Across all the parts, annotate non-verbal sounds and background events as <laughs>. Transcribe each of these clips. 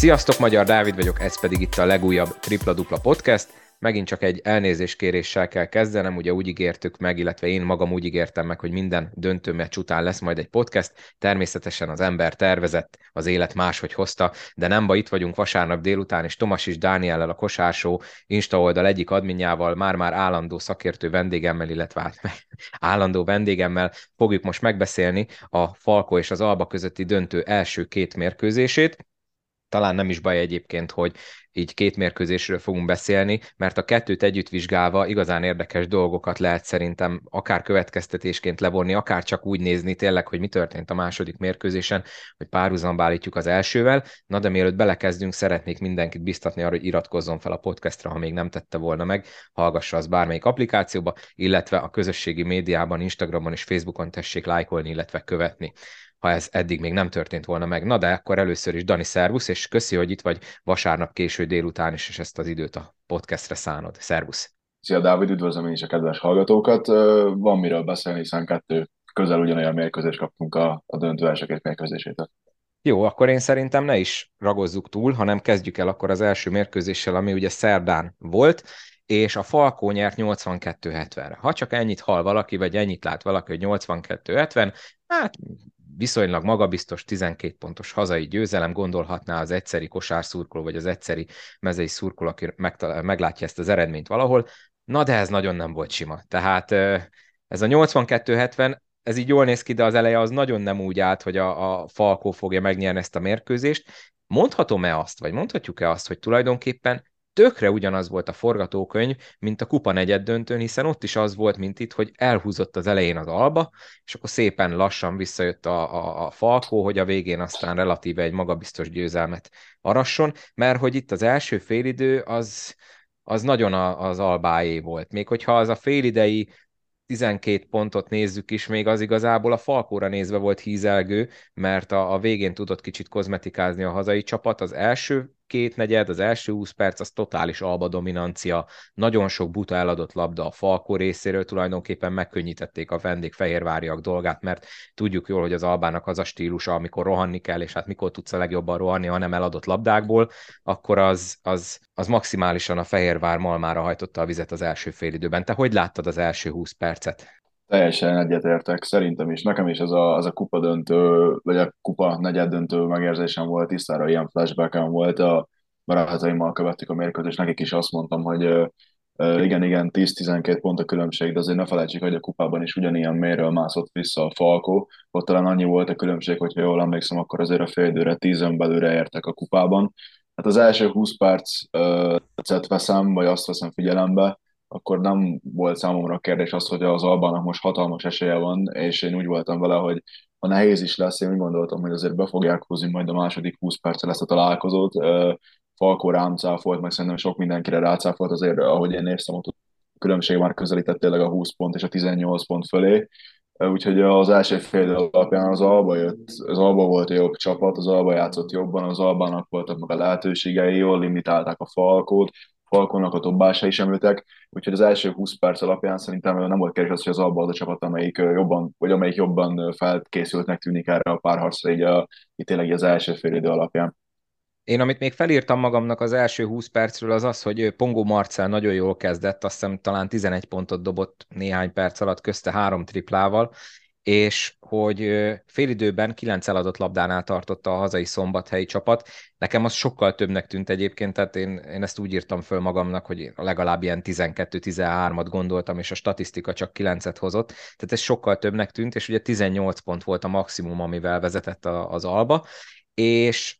Sziasztok, Magyar Dávid vagyok, ez pedig itt a legújabb Tripla Dupla Podcast. Megint csak egy elnézéskéréssel kell kezdenem, ugye úgy ígértük meg, illetve én magam úgy ígértem meg, hogy minden döntő meccs után lesz majd egy podcast. Természetesen az ember tervezett, az élet máshogy hozta, de nem baj, itt vagyunk vasárnap délután, és Tomas is Dániellel a Kosársó Insta oldal egyik adminjával, már-már állandó szakértő vendégemmel, illetve hát <laughs> állandó vendégemmel fogjuk most megbeszélni a Falko és az Alba közötti döntő első két mérkőzését talán nem is baj egyébként, hogy így két mérkőzésről fogunk beszélni, mert a kettőt együtt vizsgálva igazán érdekes dolgokat lehet szerintem akár következtetésként levonni, akár csak úgy nézni tényleg, hogy mi történt a második mérkőzésen, hogy párhuzamba állítjuk az elsővel. Na de mielőtt belekezdünk, szeretnék mindenkit biztatni arra, hogy iratkozzon fel a podcastra, ha még nem tette volna meg, hallgassa az bármelyik applikációba, illetve a közösségi médiában, Instagramon és Facebookon tessék lájkolni, illetve követni ha ez eddig még nem történt volna meg. Na de akkor először is Dani Szervusz, és köszi, hogy itt vagy vasárnap késő délután is, és ezt az időt a podcastre szánod. Szervusz! Szia Dávid, üdvözlöm én is a kedves hallgatókat. Van miről beszélni, hiszen kettő közel ugyanolyan mérkőzést kaptunk a, a döntő első két mérkőzésétől. Jó, akkor én szerintem ne is ragozzuk túl, hanem kezdjük el akkor az első mérkőzéssel, ami ugye szerdán volt, és a Falkó nyert 82-70-re. Ha csak ennyit hall valaki, vagy ennyit lát valaki, hogy 82-70, hát viszonylag magabiztos 12 pontos hazai győzelem, gondolhatná az egyszeri kosárszurkoló, vagy az egyszeri mezei szurkoló, aki megtalál, meglátja ezt az eredményt valahol. Na de ez nagyon nem volt sima. Tehát ez a 82-70, ez így jól néz ki, de az eleje az nagyon nem úgy állt, hogy a, a Falkó fogja megnyerni ezt a mérkőzést. Mondhatom-e azt, vagy mondhatjuk-e azt, hogy tulajdonképpen tökre ugyanaz volt a forgatókönyv, mint a kupa negyed döntőn, hiszen ott is az volt, mint itt, hogy elhúzott az elején az alba, és akkor szépen lassan visszajött a, a, a falkó, hogy a végén aztán relatíve egy magabiztos győzelmet arasson, mert hogy itt az első félidő az, az nagyon a, az albáé volt. Még hogyha az a félidei 12 pontot nézzük is, még az igazából a Falkóra nézve volt hízelgő, mert a, a végén tudott kicsit kozmetikázni a hazai csapat. Az első két negyed, az első 20 perc, az totális alba dominancia, nagyon sok buta eladott labda a Falkó részéről, tulajdonképpen megkönnyítették a vendégfehérváriak dolgát, mert tudjuk jól, hogy az albának az a stílusa, amikor rohanni kell, és hát mikor tudsz a legjobban rohanni, ha nem eladott labdákból, akkor az, az, az maximálisan a Fehérvár malmára hajtotta a vizet az első félidőben. Te hogy láttad az első 20 percet? Teljesen egyetértek, szerintem is. Nekem is ez a, az a kupa döntő, vagy a kupa negyed döntő megérzésem volt, tisztára ilyen flashbackem volt, a barátaimmal követtük a mérkőzést, nekik is azt mondtam, hogy igen, igen, 10-12 pont a különbség, de azért ne felejtsük, hogy a kupában is ugyanilyen méről mászott vissza a Falkó. Ott talán annyi volt a különbség, hogyha jól emlékszem, akkor azért a fél időre, tízen belőle értek a kupában. Hát az első 20 percet veszem, vagy azt veszem figyelembe, akkor nem volt számomra a kérdés az, hogy az Albának most hatalmas esélye van, és én úgy voltam vele, hogy ha nehéz is lesz, én úgy gondoltam, hogy azért be fogják húzni majd a második 20 perccel ezt a találkozót. Falkó rám cáfolt, meg szerintem sok mindenkire rácáfolt, azért ahogy én néztem, ott a különbség már közelített tényleg a 20 pont és a 18 pont fölé. Úgyhogy az első fél alapján az Alba jött, az Alba volt a jobb csapat, az Alba játszott jobban, az Albának voltak meg a lehetőségei, jól limitálták a Falkót, Falkonnak a dobása sem ültek, úgyhogy az első 20 perc alapján szerintem nem volt kérdés az, hogy az Alba az a csapat, amelyik jobban, vagy amelyik jobban felkészültnek tűnik erre a párharcra, így, a, így tényleg az első fél idő alapján. Én amit még felírtam magamnak az első 20 percről, az az, hogy Pongó Marcel nagyon jól kezdett, azt hiszem talán 11 pontot dobott néhány perc alatt, közte három triplával, és hogy félidőben kilenc eladott labdánál tartotta a hazai szombathelyi csapat. Nekem az sokkal többnek tűnt egyébként, tehát én, én ezt úgy írtam föl magamnak, hogy legalább ilyen 12-13-at gondoltam, és a statisztika csak 9-et hozott, tehát ez sokkal többnek tűnt, és ugye 18 pont volt a maximum, amivel vezetett a, az Alba, és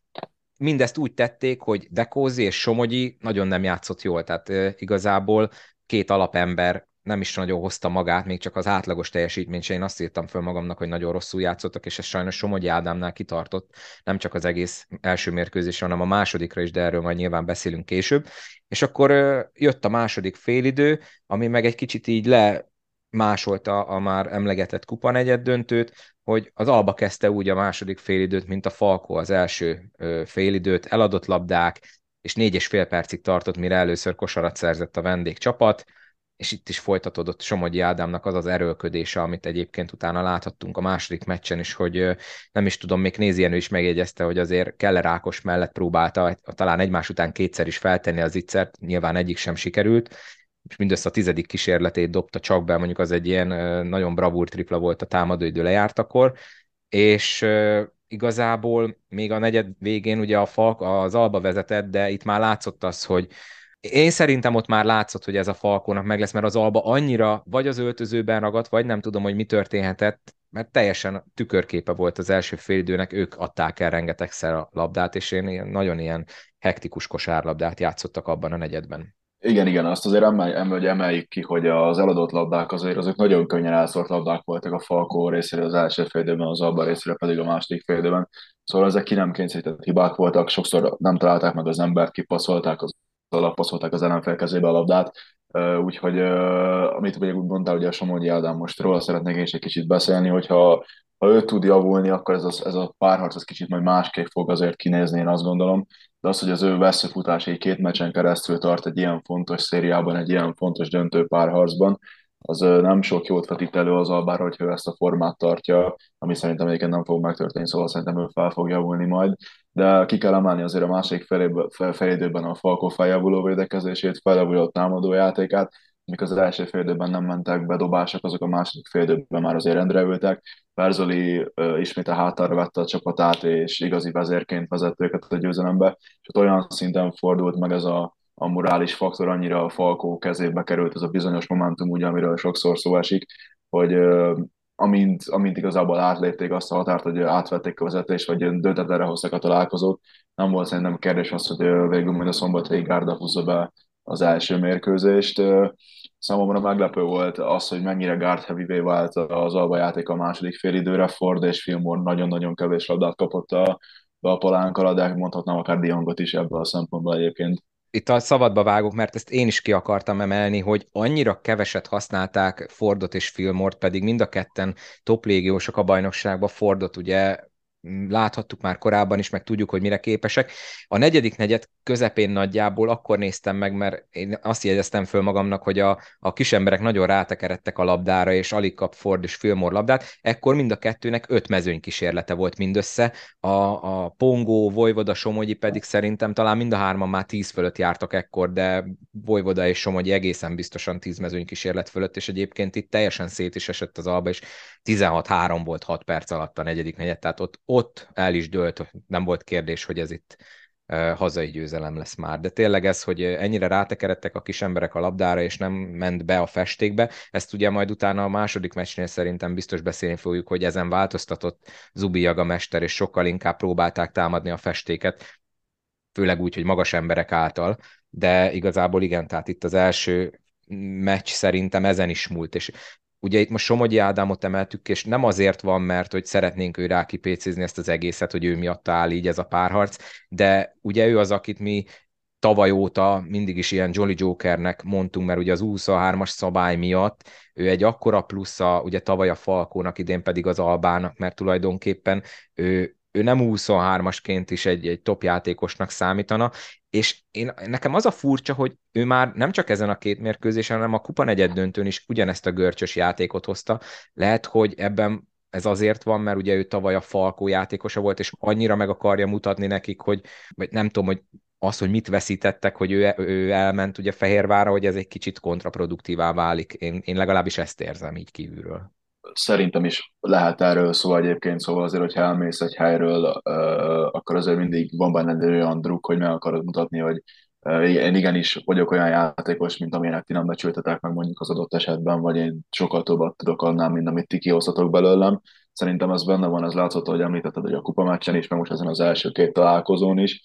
mindezt úgy tették, hogy Dekózi és Somogyi nagyon nem játszott jól, tehát igazából két alapember nem is nagyon hozta magát, még csak az átlagos teljesítményt én azt írtam föl magamnak, hogy nagyon rosszul játszottak, és ez sajnos Somogyi Ádámnál kitartott, nem csak az egész első mérkőzésre, hanem a másodikra is, de erről majd nyilván beszélünk később. És akkor jött a második félidő, ami meg egy kicsit így le másolta a már emlegetett kupa negyed döntőt, hogy az Alba kezdte úgy a második félidőt, mint a Falko az első félidőt, eladott labdák, és négy és fél percig tartott, mire először kosarat szerzett a vendégcsapat, és itt is folytatódott Somogyi Ádámnak az az erőlködése, amit egyébként utána láthattunk a második meccsen is, hogy nem is tudom, még Nézienő is megjegyezte, hogy azért Keller Ákos mellett próbálta talán egymás után kétszer is feltenni az ittszert, nyilván egyik sem sikerült, és mindössze a tizedik kísérletét dobta csak be, mondjuk az egy ilyen nagyon bravúr tripla volt a támadóidő lejártakor, és igazából még a negyed végén ugye a Falk az Alba vezetett, de itt már látszott az, hogy én szerintem ott már látszott, hogy ez a Falkónak meg lesz, mert az Alba annyira vagy az öltözőben ragadt, vagy nem tudom, hogy mi történhetett, mert teljesen tükörképe volt az első félidőnek, ők adták el rengetegszer a labdát, és én nagyon ilyen hektikus kosárlabdát játszottak abban a negyedben. Igen, igen, azt azért emelj, emelj, emeljük ki, hogy az eladott labdák azért azok nagyon könnyen elszórt labdák voltak a Falkó részéről az első félidőben, az Alba részéről pedig a második félidőben. Szóval ezek ki nem kényszerített hibák voltak, sokszor nem találták meg az embert, kipaszolták az alappaszolták az ellenfél kezébe a labdát, úgyhogy amit ugye úgy mondtál, hogy a Somogyi Ádám most róla szeretnék én is egy kicsit beszélni, hogyha ha ő tud javulni, akkor ez a, ez a párharc az kicsit majd másképp fog azért kinézni, én azt gondolom, de az, hogy az ő veszőfutás két meccsen keresztül tart egy ilyen fontos szériában, egy ilyen fontos döntő párharcban, az nem sok jót vetít elő az albára, hogyha ő ezt a formát tartja, ami szerintem egyébként nem fog megtörténni, szóval szerintem ő fel fog javulni majd, de ki kell emelni azért a másik felidőben a Falko feljavuló védekezését, feljavuló támadó játékát, amik az első félidőben nem mentek bedobások, azok a második félidőben már azért rendre ültek. Perzoli ismét a hátára vette a csapatát, és igazi vezérként vezette őket a győzelembe, és ott olyan szinten fordult meg ez a a morális faktor annyira a Falkó kezébe került, ez a bizonyos momentum, ugye, amiről sokszor szó esik, hogy amint, amint igazából átlépték azt a határt, hogy átvették a vezetést, vagy döntetlenre hozták a találkozót, nem volt szerintem kérdés az, hogy végül majd a szombatai gárda húzza be az első mérkőzést. Számomra meglepő volt az, hogy mennyire guard heavy vált az alba játék a második fél időre. Ford és Fillmore nagyon-nagyon kevés labdát kapott a, a palánk alá, de mondhatnám akár Diongot is ebből a szempontból egyébként itt a szabadba vágok, mert ezt én is ki akartam emelni, hogy annyira keveset használták Fordot és Filmort, pedig mind a ketten top légiósok a bajnokságban. Fordot ugye láthattuk már korábban is, meg tudjuk, hogy mire képesek. A negyedik negyed közepén nagyjából akkor néztem meg, mert én azt jegyeztem föl magamnak, hogy a, a kis emberek nagyon rátekeredtek a labdára, és alig kap Ford és Fillmore labdát. Ekkor mind a kettőnek öt mezőny kísérlete volt mindössze. A, a Pongó, Vojvoda, Somogyi pedig szerintem talán mind a hárman már tíz fölött jártak ekkor, de Vojvoda és Somogyi egészen biztosan tíz mezőny kísérlet fölött, és egyébként itt teljesen szét is esett az alba, és 16-3 volt 6 perc alatt a negyedik negyed, tehát ott, ott el is dőlt, nem volt kérdés, hogy ez itt hazai győzelem lesz már. De tényleg ez, hogy ennyire rátekeredtek a kis emberek a labdára, és nem ment be a festékbe, ezt ugye majd utána a második meccsnél szerintem biztos beszélni fogjuk, hogy ezen változtatott Zubi Jaga mester, és sokkal inkább próbálták támadni a festéket, főleg úgy, hogy magas emberek által, de igazából igen, tehát itt az első meccs szerintem ezen is múlt, és Ugye itt most Somogyi Ádámot emeltük, és nem azért van, mert hogy szeretnénk ő rá kipécézni ezt az egészet, hogy ő miatt áll így ez a párharc, de ugye ő az, akit mi tavaly óta mindig is ilyen Jolly Jokernek mondtunk, mert ugye az 23-as szabály miatt ő egy akkora plusza, ugye tavaly a Falkónak, idén pedig az Albának, mert tulajdonképpen ő, ő nem 23-asként is egy, egy top játékosnak számítana, és én, nekem az a furcsa, hogy ő már nem csak ezen a két mérkőzésen, hanem a kupa negyed döntőn is ugyanezt a görcsös játékot hozta. Lehet, hogy ebben ez azért van, mert ugye ő tavaly a Falkó játékosa volt, és annyira meg akarja mutatni nekik, hogy vagy nem tudom, hogy az, hogy mit veszítettek, hogy ő, ő elment ugye Fehérvára, hogy ez egy kicsit kontraproduktívá válik. Én, én legalábbis ezt érzem így kívülről szerintem is lehet erről szó egyébként, szóval azért, hogyha elmész egy helyről, akkor azért mindig van benned olyan druk, hogy meg akarod mutatni, hogy én igenis vagyok olyan játékos, mint amilyenek ti nem becsültetek meg mondjuk az adott esetben, vagy én sokkal többet tudok annál, mint amit ti kihoztatok belőlem. Szerintem ez benne van, ez látszott, hogy említetted, hogy a kupa meccsen is, meg most ezen az első két találkozón is.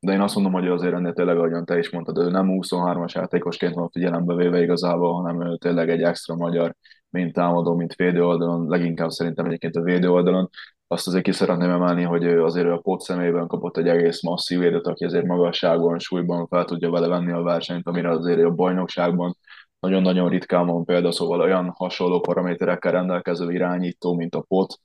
De én azt mondom, hogy azért ennél tényleg, ahogyan te is mondtad, ő nem 23-as játékosként van figyelembe véve igazából, hanem ő tényleg egy extra magyar mint támadó, mint védő oldalon, leginkább szerintem egyébként a védő oldalon. Azt azért ki szeretném emelni, hogy azért a pot szemében kapott egy egész masszív védőt, aki azért magasságban, súlyban fel tudja vele venni a versenyt, amire azért a bajnokságban. Nagyon-nagyon ritkán van példa, szóval olyan hasonló paraméterekkel rendelkező irányító, mint a pot,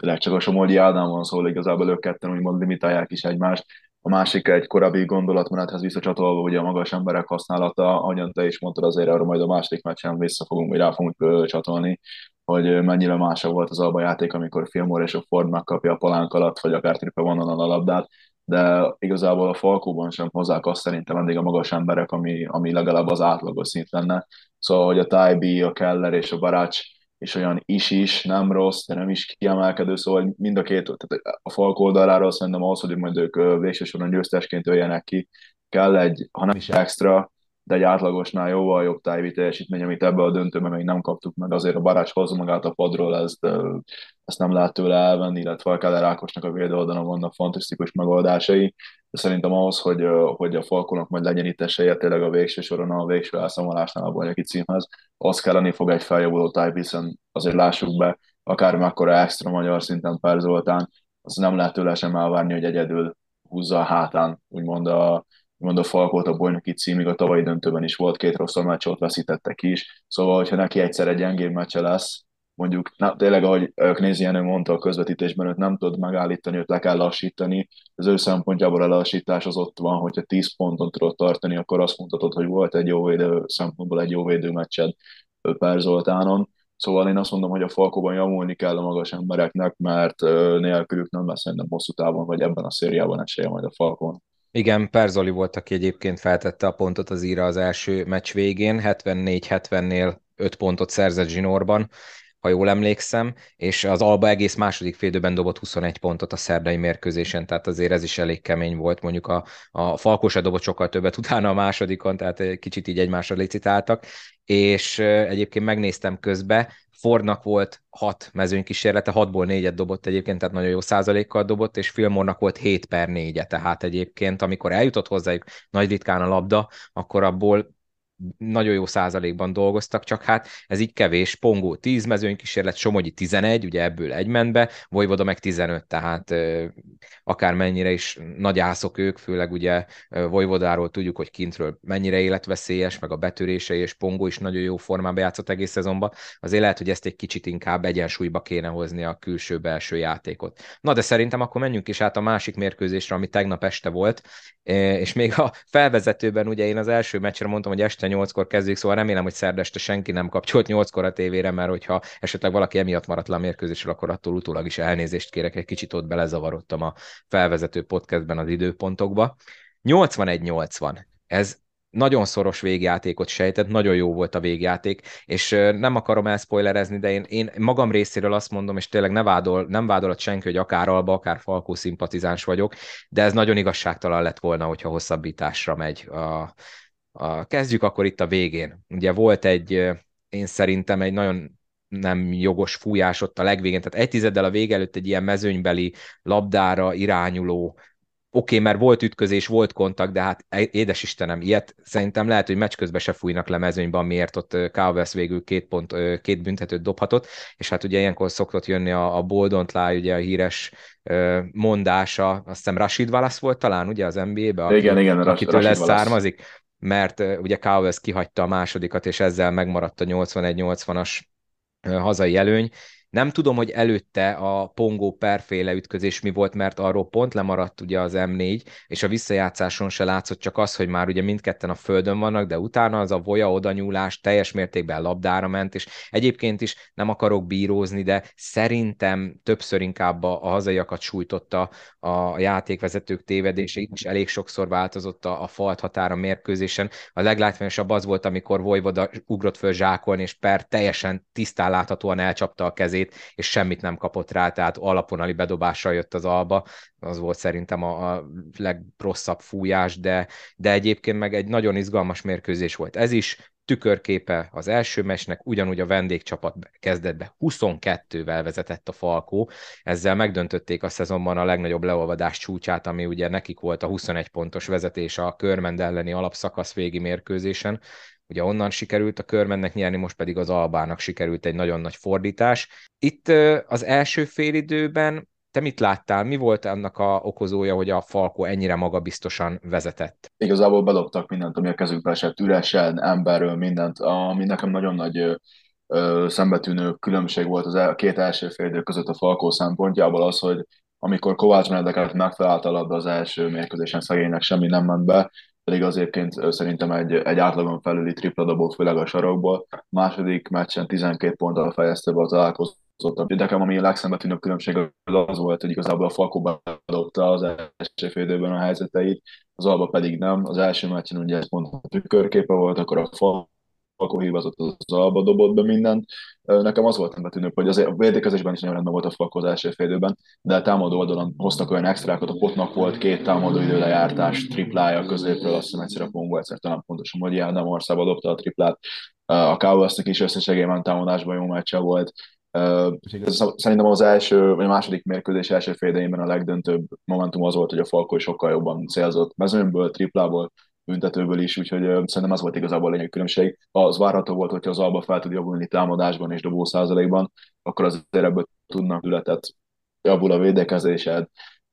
tényleg csak a Somogyi Ádám van, szóval igazából ők ketten úgymond limitálják is egymást, A másik egy korábbi gondolatmenethez visszacsatolva, ugye a magas emberek használata, ahogyan te is mondtad, azért arra majd a második meccsen vissza fogunk, vagy rá fogunk csatolni, hogy mennyire másabb volt az alba játék, amikor Filmor és a Ford megkapja a palánk alatt, vagy akár tripe vonalon a labdát, de igazából a Falkóban sem hozzák azt szerintem eddig a magas emberek, ami, ami legalább az átlagos szint lenne. Szóval, hogy a Taibi, a Keller és a Barács és olyan is-is, nem rossz, de nem is kiemelkedő, szóval mind a két, tehát a Falk oldaláról szerintem ahhoz, hogy majd ők végső soron győztesként öljenek ki, kell egy, ha nem is extra, de egy átlagosnál jóval jobb tájvi teljesítmény, amit ebbe a döntőben még nem kaptuk meg, azért a Barács hozza magát a padról, ezt, ezt nem lehet tőle elvenni, illetve a Keller Ákosnak a védőoldalon vannak fantasztikus megoldásai, de szerintem ahhoz, hogy, hogy a Falkonak majd legyen itt esélye tényleg a végső soron, a végső elszámolásnál a bajnoki címhez, az kelleni fog egy feljavuló tájv, hiszen azért lássuk be, akár mekkora extra magyar szinten Per Zoltán, az nem lehet tőle sem elvárni, hogy egyedül húzza a hátán, úgymond a, úgymond a Falkot a bajnoki címig, a tavalyi döntőben is volt két rossz meccs, ott veszítettek is, szóval, hogyha neki egyszer egy gyengébb meccse lesz, mondjuk na, tényleg, ahogy Knézienő mondta a közvetítésben, őt nem tud megállítani, őt le kell lassítani. Az ő szempontjából a lassítás az ott van, hogyha 10 ponton tudod tartani, akkor azt mondhatod, hogy volt egy jó védő szempontból egy jó védő meccsed Per Zoltánon. Szóval én azt mondom, hogy a Falkóban javulni kell a magas embereknek, mert nélkülük nem lesz szerintem hosszú távon, vagy ebben a szériában esélye majd a Falkon. Igen, Perzoli volt, aki egyébként feltette a pontot az íra az első meccs végén, 74-70-nél 5 pontot szerzett zsinórban, ha jól emlékszem, és az Alba egész második félidőben dobott 21 pontot a szerdai mérkőzésen, tehát azért ez is elég kemény volt. Mondjuk a, a Falkósa dobott sokkal többet <laughs> utána a másodikon, tehát kicsit így egymásra licitáltak, és egyébként megnéztem közbe, Fordnak volt hat mezőnykísérlete, hatból négyet dobott egyébként, tehát nagyon jó százalékkal dobott, és Filmornak volt 7 per 4 tehát egyébként, amikor eljutott hozzájuk nagy ritkán a labda, akkor abból nagyon jó százalékban dolgoztak, csak hát ez így kevés. Pongó 10 mezőnykísérlet, Somogyi 11, ugye ebből egy ment be, Vojvoda meg 15, tehát akármennyire is nagy ászok ők, főleg ugye Vojvodáról tudjuk, hogy kintről mennyire életveszélyes, meg a betörései, és Pongó is nagyon jó formában játszott egész szezonban, azért lehet, hogy ezt egy kicsit inkább egyensúlyba kéne hozni a külső-belső játékot. Na de szerintem akkor menjünk is át a másik mérkőzésre, ami tegnap este volt, és még a felvezetőben ugye én az első meccsre mondtam, hogy este este 8-kor kezdődik, szóval remélem, hogy szerdeste senki nem kapcsolt 8-kor a tévére, mert hogyha esetleg valaki emiatt maradt le a mérkőzésről, akkor attól utólag is elnézést kérek, egy kicsit ott belezavarodtam a felvezető podcastben az időpontokba. 81-80. Ez nagyon szoros végjátékot sejtett, nagyon jó volt a végjáték, és nem akarom elspoilerezni, de én, én magam részéről azt mondom, és tényleg ne vádol, nem vádolat senki, hogy akár Alba, akár Falkó szimpatizáns vagyok, de ez nagyon igazságtalan lett volna, hogyha hosszabbításra megy a, a, kezdjük akkor itt a végén. Ugye volt egy, én szerintem egy nagyon nem jogos fújás ott a legvégén, tehát egy tizeddel a vége előtt egy ilyen mezőnybeli labdára irányuló oké, okay, mert volt ütközés, volt kontakt, de hát édes Istenem, ilyet szerintem lehet, hogy meccs közben se fújnak le mezőnyben, miért ott Calves végül két, pont, két büntetőt dobhatott, és hát ugye ilyenkor szokott jönni a, a Boldont lá, ugye a híres mondása, azt hiszem Rashid Wallace volt talán, ugye az NBA-be, aki, igen, igen, akitől ez származik, mert ugye Cowes kihagyta a másodikat, és ezzel megmaradt a 81-80-as hazai előny. Nem tudom, hogy előtte a Pongó perféle ütközés mi volt, mert arról pont lemaradt ugye az M4, és a visszajátszáson se látszott csak az, hogy már ugye mindketten a földön vannak, de utána az a voja odanyúlás teljes mértékben labdára ment, és egyébként is nem akarok bírózni, de szerintem többször inkább a, a hazaiakat sújtotta a játékvezetők tévedése, is elég sokszor változott a, a falt határa mérkőzésen. A leglátványosabb az volt, amikor Vojvoda ugrott föl zsákolni, és Per teljesen tisztán láthatóan elcsapta a kezét, kezét, és semmit nem kapott rá, tehát alaponali bedobással jött az alba, az volt szerintem a, a legrosszabb fújás, de, de egyébként meg egy nagyon izgalmas mérkőzés volt ez is, tükörképe az első mesnek, ugyanúgy a vendégcsapat kezdett be 22-vel vezetett a Falkó, ezzel megdöntötték a szezonban a legnagyobb leolvadás csúcsát, ami ugye nekik volt a 21 pontos vezetés a Körmend elleni alapszakasz végi mérkőzésen, Ugye onnan sikerült a körmennek nyerni, most pedig az Albának sikerült egy nagyon nagy fordítás. Itt az első félidőben te mit láttál? Mi volt annak a okozója, hogy a Falko ennyire magabiztosan vezetett? Igazából bedobtak mindent, ami a kezükbe esett, üresen, emberről, mindent, ami nekem nagyon nagy ö, szembetűnő különbség volt az el, a két első félidő között a Falkó szempontjából az, hogy amikor Kovács Benedeket megtalálta labda az első mérkőzésen szegénynek semmi nem ment be, pedig azért szerintem egy, egy átlagon felüli tripla dobott, főleg a sarokból. Második meccsen 12 ponttal fejezte be az találkozót. Nekem ami a legszembetűnőbb különbség az volt, hogy igazából a Falkóban adopta az első fél a helyzeteit, az Alba pedig nem. Az első meccsen ugye ez pont a tükörképe volt, akkor a Falkó hívazott az alba, dobott be mindent. Nekem az volt nem tűnő, hogy azért a védekezésben is nagyon rendben volt a Falkó az első félidőben, de a támadó oldalon hoztak olyan extrákat, a potnak volt két támadó időlejártás, triplája középről, azt hiszem egyszer a Pongó egyszer talán pontosan, hogy Ádám Orszába dobta a triplát. A Cowboysnak is összességében támadásban jó meccse volt. Szerintem az első, vagy a második mérkőzés első fél a legdöntőbb momentum az volt, hogy a Falkó sokkal jobban célzott mezőnyből, triplából, büntetőből is, úgyhogy szerintem az volt igazából a lényeg különbség. Az várható volt, hogyha az Alba fel tud javulni támadásban és dobó százalékban, akkor azért ebből tudnak ületet javul a védekezésed,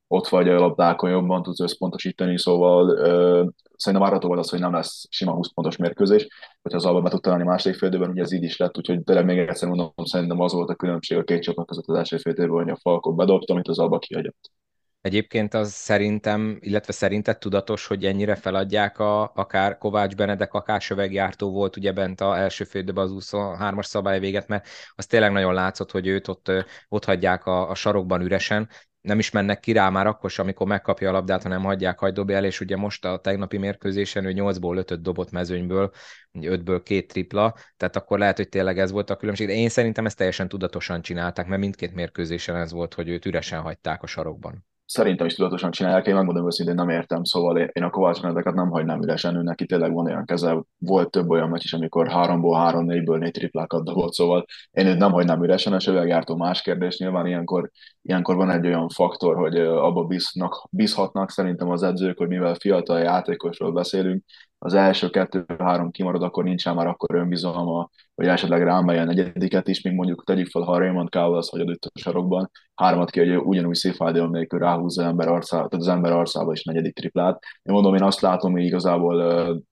ott vagy a labdákon jobban tudsz összpontosítani, szóval ö, szerintem várható volt az, hogy nem lesz sima 20 pontos mérkőzés, hogyha az Alba be tud találni második fél ugye ez így is lett, úgyhogy tényleg még egyszer mondom, szerintem az volt a különbség a két csapat között az első fél hogy a Falkot bedobta, amit az Alba kihagyott. Egyébként az szerintem, illetve szerinted tudatos, hogy ennyire feladják a, akár Kovács Benedek, akár Söveggyártó volt ugye bent a első fődőben az 23-as szabály véget, mert az tényleg nagyon látszott, hogy őt ott, ott hagyják a, a sarokban üresen, nem is mennek ki rá már akkor amikor megkapja a labdát, hanem hagyják, hogy dobja el, és ugye most a tegnapi mérkőzésen ő 8-ból 5 dobott mezőnyből, 5-ből két tripla, tehát akkor lehet, hogy tényleg ez volt a különbség, de én szerintem ezt teljesen tudatosan csinálták, mert mindkét mérkőzésen ez volt, hogy őt üresen hagyták a sarokban szerintem is tudatosan csinálják, én megmondom őszintén, nem értem, szóval én a Kovács Benedeket nem hagynám üresen, ő neki tényleg van olyan keze, volt több olyan meccs is, amikor háromból, három, négyből négy triplákat dobott, szóval én őt nem hagynám üresen, és üvegjártó más kérdés, nyilván ilyenkor, ilyenkor van egy olyan faktor, hogy abba bíznak, bízhatnak szerintem az edzők, hogy mivel fiatal játékosról beszélünk, az első kettő-három kimarad, akkor nincsen már akkor önbizalma, vagy esetleg rámelje a negyediket is, még mondjuk tegyük fel, ha Raymond Cowell hagyod itt a sarokban, hármat ki, hogy ugyanúgy szívfájdalom nélkül ráhúzza az ember arcába, tehát az ember arcába is negyedik triplát. Én mondom, én azt látom, hogy igazából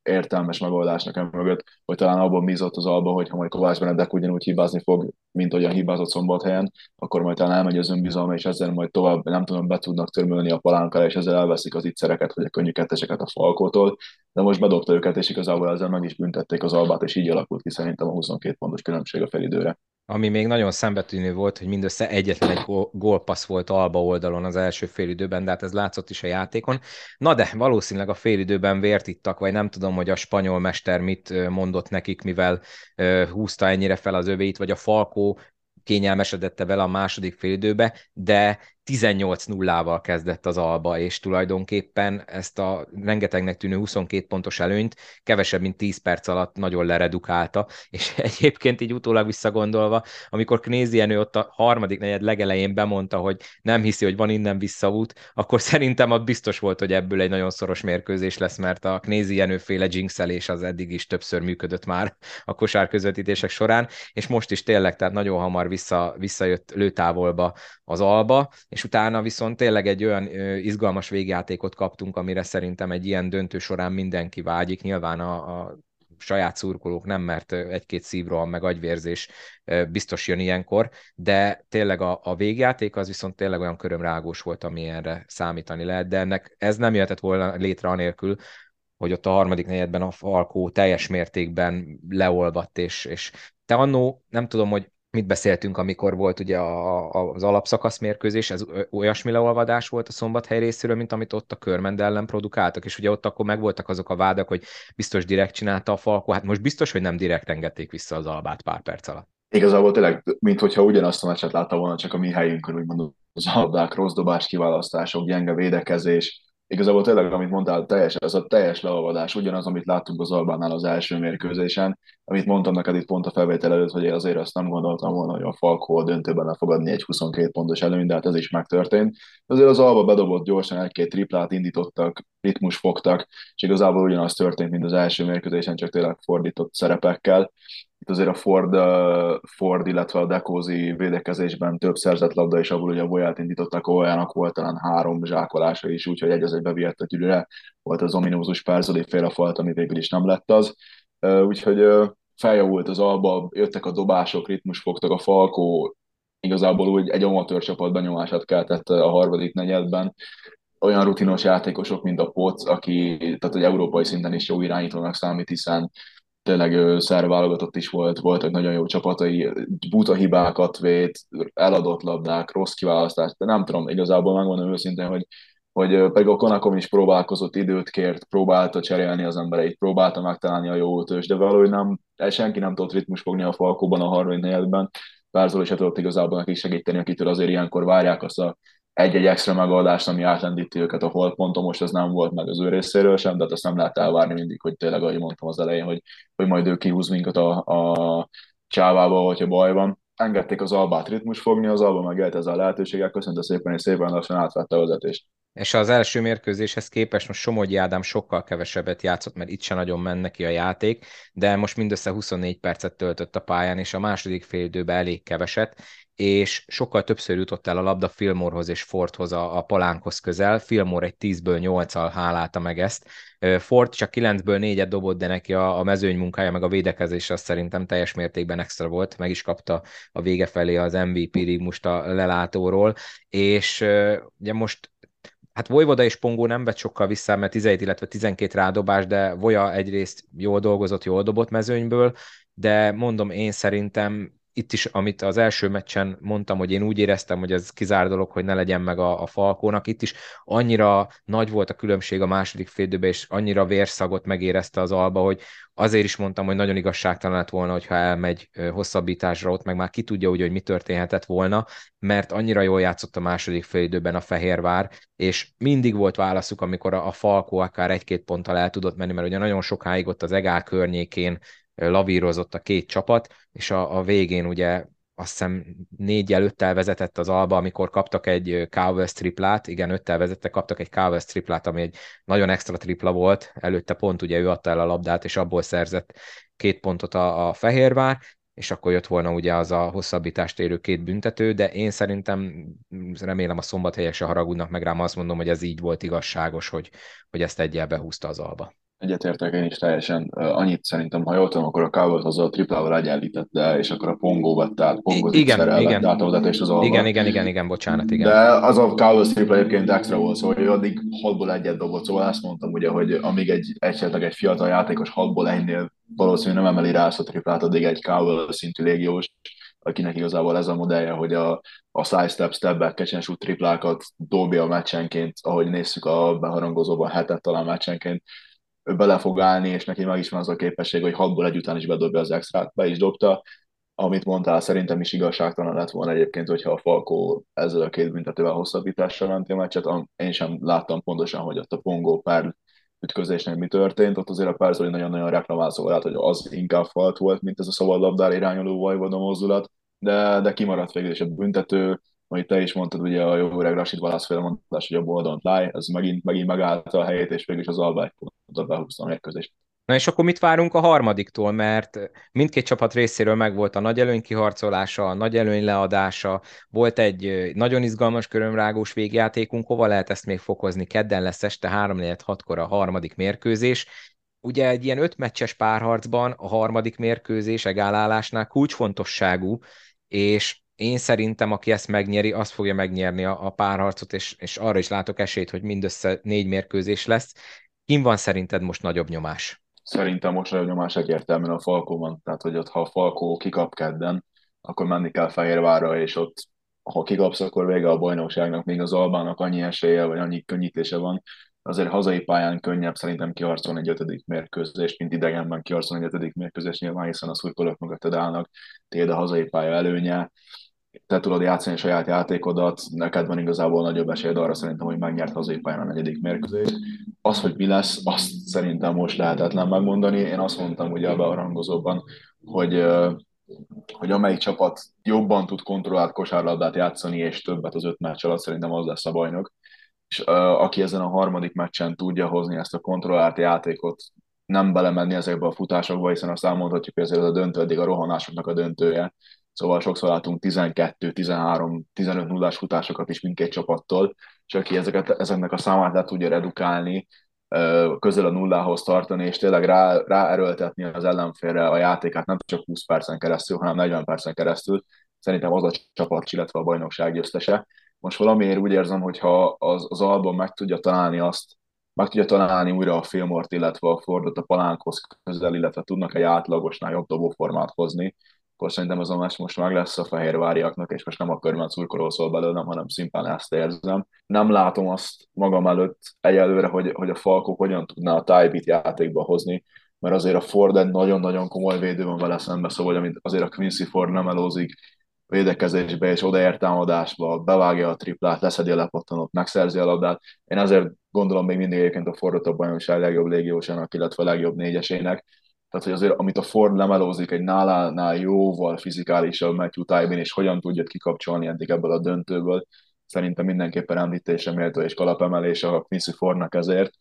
értelmes megoldásnak nekem mögött, hogy talán abban bízott az alba, hogy ha majd Kovács Benedek ugyanúgy hibázni fog, mint ahogyan hibázott szombathelyen, akkor majd talán elmegy az önbizalma, és ezzel majd tovább, nem tudom, be tudnak törmölni a palánkára, és ezzel elveszik az ittszereket, vagy a könnyű a falkótól. De most bedobta őket, és igazából ezzel meg is büntették az albát, és így alakult ki szerintem a 22 pontos különbség a felidőre. Ami még nagyon szembetűnő volt, hogy mindössze egyetlen egy gólpassz volt Alba oldalon az első félidőben, de hát ez látszott is a játékon. Na de valószínűleg a félidőben vért ittak, vagy nem tudom, hogy a spanyol mester mit mondott nekik, mivel húzta ennyire fel az öveit, vagy a Falkó kényelmesedette vele a második félidőbe, de 18-0-val kezdett az Alba, és tulajdonképpen ezt a rengetegnek tűnő 22 pontos előnyt kevesebb, mint 10 perc alatt nagyon leredukálta, és <laughs> egyébként így utólag visszagondolva, amikor Knézi Jenő ott a harmadik negyed legelején bemondta, hogy nem hiszi, hogy van innen visszaút, akkor szerintem ott biztos volt, hogy ebből egy nagyon szoros mérkőzés lesz, mert a Knézi Jenő féle jinxelés az eddig is többször működött már a kosár közvetítések során, és most is tényleg, tehát nagyon hamar vissza, visszajött lőtávolba az Alba, és utána viszont tényleg egy olyan izgalmas végjátékot kaptunk, amire szerintem egy ilyen döntő során mindenki vágyik. Nyilván a, a saját szurkolók nem, mert egy-két szívroham meg agyvérzés biztos jön ilyenkor, de tényleg a, a végjáték az viszont tényleg olyan körömrágós volt, ami erre számítani lehet, de ennek ez nem jöhetett volna létre anélkül, hogy ott a harmadik negyedben a Falkó teljes mértékben leolvadt, és, és te annó, nem tudom, hogy mit beszéltünk, amikor volt ugye a, a, az alapszakasz mérkőzés, ez olyasmi leolvadás volt a szombathely részéről, mint amit ott a Körmend ellen produkáltak, és ugye ott akkor megvoltak azok a vádak, hogy biztos direkt csinálta a Falkó, hát most biztos, hogy nem direkt engedték vissza az albát pár perc alatt. Igazából tényleg, mint hogyha ugyanazt a meccset látta volna, csak a mi helyünkön, úgymond az albák, rossz dobás kiválasztások, gyenge védekezés, igazából tényleg, amit mondtál, teljes, ez a teljes leolvadás, ugyanaz, amit láttunk az Albánál az első mérkőzésen, amit mondtam neked itt pont a felvétel előtt, hogy én azért azt nem gondoltam volna, hogy a Falkó a döntőben le fogadni egy 22 pontos előny, de hát ez is megtörtént. Azért az Alba bedobott gyorsan egy-két triplát, indítottak, ritmus fogtak, és igazából ugyanaz történt, mint az első mérkőzésen, csak tényleg fordított szerepekkel itt azért a Ford, Ford illetve a Dekózi védekezésben több szerzett labda, és abból ugye a Boyát indítottak, olyanak volt talán három zsákolása is, úgyhogy egy az egy beviett a gyűrűre, volt az ominózus Perzoli félrefalt, ami végül is nem lett az. Úgyhogy feljavult az alba, jöttek a dobások, ritmus fogtak a Falkó, igazából úgy egy amatőr csapat benyomását keltett a harmadik negyedben. Olyan rutinos játékosok, mint a Poc, aki tehát egy európai szinten is jó irányítónak számít, hiszen tényleg szerv válogatott is volt, voltak nagyon jó csapatai, buta hibákat vét, eladott labdák, rossz kiválasztás, de nem tudom, igazából megmondom őszintén, hogy hogy pedig a Konakom is próbálkozott, időt kért, próbálta cserélni az embereit, próbálta megtalálni a jó ötös, de valahogy nem, senki nem tudott ritmus fogni a Falkóban a 34-ben, Bárzol is tudott igazából neki segíteni, akitől azért ilyenkor várják azt a egy-egy extra megoldást, ami átlendíti őket a holdponton, most ez nem volt meg az ő részéről sem, de hát azt nem lehet elvárni mindig, hogy tényleg, ahogy mondtam az elején, hogy, hogy majd ő kihúz minket a, a csávába, hogyha baj van. Engedték az albát ritmus fogni, az alba meg ezzel a lehetőséggel, köszönte szépen, és szépen lassan átvette a vezetést. És az első mérkőzéshez képest most Somogyi Ádám sokkal kevesebbet játszott, mert itt se nagyon menne ki a játék, de most mindössze 24 percet töltött a pályán, és a második fél időben elég keveset, és sokkal többször jutott el a labda Filmorhoz és Fordhoz a, a palánkhoz közel. Filmor egy 10-ből 8-al hálálta meg ezt. Ford csak 9-ből 4-et dobott, de neki a, a mezőny munkája, meg a védekezés az szerintem teljes mértékben extra volt. Meg is kapta a vége felé az MVP rigmust a lelátóról, és ugye most hát Vojvoda és Pongó nem vett sokkal vissza, mert 17, illetve 12 rádobás, de Voja egyrészt jól dolgozott, jól dobott mezőnyből, de mondom, én szerintem itt is, amit az első meccsen mondtam, hogy én úgy éreztem, hogy ez kizár dolog, hogy ne legyen meg a, a Falkónak, itt is annyira nagy volt a különbség a második félidőben, és annyira vérszagot megérezte az Alba, hogy azért is mondtam, hogy nagyon igazságtalan lett volna, hogyha elmegy hosszabbításra, ott meg már ki tudja úgy, hogy mi történhetett volna, mert annyira jól játszott a második félidőben a Fehérvár, és mindig volt válaszuk, amikor a, a Falkó akár egy-két ponttal el tudott menni, mert ugye nagyon sokáig ott az Egál környékén lavírozott a két csapat, és a, a végén ugye azt hiszem négy öttel vezetett az Alba, amikor kaptak egy Cowboys triplát, igen, öttel vezette, kaptak egy Cowboys triplát, ami egy nagyon extra tripla volt, előtte pont ugye ő adta el a labdát, és abból szerzett két pontot a, a Fehérvár, és akkor jött volna ugye az a hosszabbítást érő két büntető, de én szerintem remélem a szombathelyek se haragudnak meg rám, azt mondom, hogy ez így volt igazságos, hogy, hogy ezt egyel behúzta az alba. Egyetértek én is teljesen. Annyit szerintem, ha jól tudom, akkor a Cowboys az a triplával egyenlítette, és akkor a Pongó vett át, Pongó igen, igen. át és az alba. Igen, igen, igen, igen, bocsánat, igen. De az a Cowboys tripla egyébként extra volt, szóval hogy addig 6-ból egyet dobott, szóval azt mondtam ugye, hogy amíg egy esetleg egy fiatal játékos 6-ból egynél valószínűleg nem emeli rá azt a triplát, addig egy Cowboys szintű légiós, akinek igazából ez a modellje, hogy a, a side step, step back, catch triplákat dobja a meccsenként, ahogy nézzük a beharangozóban hetet talán meccsenként, ő bele fog állni, és neki meg is van az a képesség, hogy hatból egy után is bedobja az extrát, be is dobta. Amit mondtál, szerintem is igazságtalan lett volna egyébként, hogyha a Falkó ezzel a két büntetővel hosszabbítással menti a meccset. Én sem láttam pontosan, hogy ott a Pongó pár ütközésnek mi történt, ott azért a Párzoli nagyon-nagyon reklamál, szóval hogy az inkább falt volt, mint ez a szabadlabdára irányuló vajvoda mozdulat, de, de kimaradt végül is a büntető, amit te is mondtad, ugye a jó öreg Rashid Wallace mondás, hogy a ball don't lie, ez megint, megint megállta a helyét, és végül az Alba egy pontot behúzta a mérkőzést. Na és akkor mit várunk a harmadiktól, mert mindkét csapat részéről megvolt a nagy előny kiharcolása, a nagy előny leadása, volt egy nagyon izgalmas körömrágós végjátékunk, hova lehet ezt még fokozni? Kedden lesz este 3 6 kor a harmadik mérkőzés. Ugye egy ilyen ötmeccses párharcban a harmadik mérkőzés egálállásnál kulcsfontosságú, és én szerintem, aki ezt megnyeri, az fogja megnyerni a, a párharcot, és, és arra is látok esélyt, hogy mindössze négy mérkőzés lesz. Kim van szerinted most nagyobb nyomás? Szerintem most nagyobb nyomás egyértelműen a Falkóban. Tehát, hogy ott, ha a Falkó kikap kedden, akkor menni kell Fehérvárra, és ott ha kikapsz, akkor vége a bajnokságnak, még az Albának annyi esélye, vagy annyi könnyítése van, azért hazai pályán könnyebb szerintem kiharcolni egy ötödik mérkőzést, mint idegenben kiharcolni egy ötödik mérkőzést, nyilván hiszen a szurkolók mögötted állnak, tiéd a hazai pálya előnye, te tudod játszani a saját játékodat, neked van igazából nagyobb esélyed arra szerintem, hogy megnyert hazai pályán a negyedik mérkőzést. Az, hogy mi lesz, azt szerintem most lehetetlen megmondani. Én azt mondtam ugye a bearangozóban, hogy hogy amelyik csapat jobban tud kontrollált kosárlabdát játszani, és többet az öt meccs alatt, szerintem az lesz a bajnok. És aki ezen a harmadik meccsen tudja hozni ezt a kontrollált játékot, nem belemenni ezekbe a futásokba, hiszen azt elmondhatjuk, hogy ezért a döntő eddig a rohanásoknak a döntője, Szóval sokszor látunk 12, 13, 15 nullás futásokat is mindkét csapattól, és aki ezeket, ezeknek a számát le tudja redukálni, közel a nullához tartani, és tényleg rá, ráerőltetni az ellenfélre a játékát nem csak 20 percen keresztül, hanem 40 percen keresztül, szerintem az a csapat, illetve a bajnokság győztese. Most valamiért úgy érzem, hogyha az, az album meg tudja találni azt, meg tudja találni újra a Filmort, illetve a Fordot a palánkhoz közel, illetve tudnak egy átlagosnál jobb dobóformát hozni, akkor szerintem az meccs most meg lesz a fehérváriaknak, és most nem a körben szurkoló szól belőlem, hanem szimplán ezt érzem. Nem látom azt magam előtt egyelőre, hogy, hogy a Falkó hogyan tudná a tájbit játékba hozni, mert azért a Ford egy nagyon-nagyon komoly védő van vele szembe, szóval amit azért a Quincy Ford nem elózik védekezésbe és odaér támadásba, bevágja a triplát, leszedi a lepattanót, megszerzi a labdát. Én azért gondolom még mindig egyébként a Fordot a bajnokság legjobb légiósának, illetve a legjobb négyesének, tehát, hogy azért, amit a Ford lemelózik egy nálánál jóval fizikálisabb Matthew Tybin, és hogyan tudja kikapcsolni eddig ebből a döntőből, szerintem mindenképpen említése méltó és kalapemelés a Quincy Fordnak ezért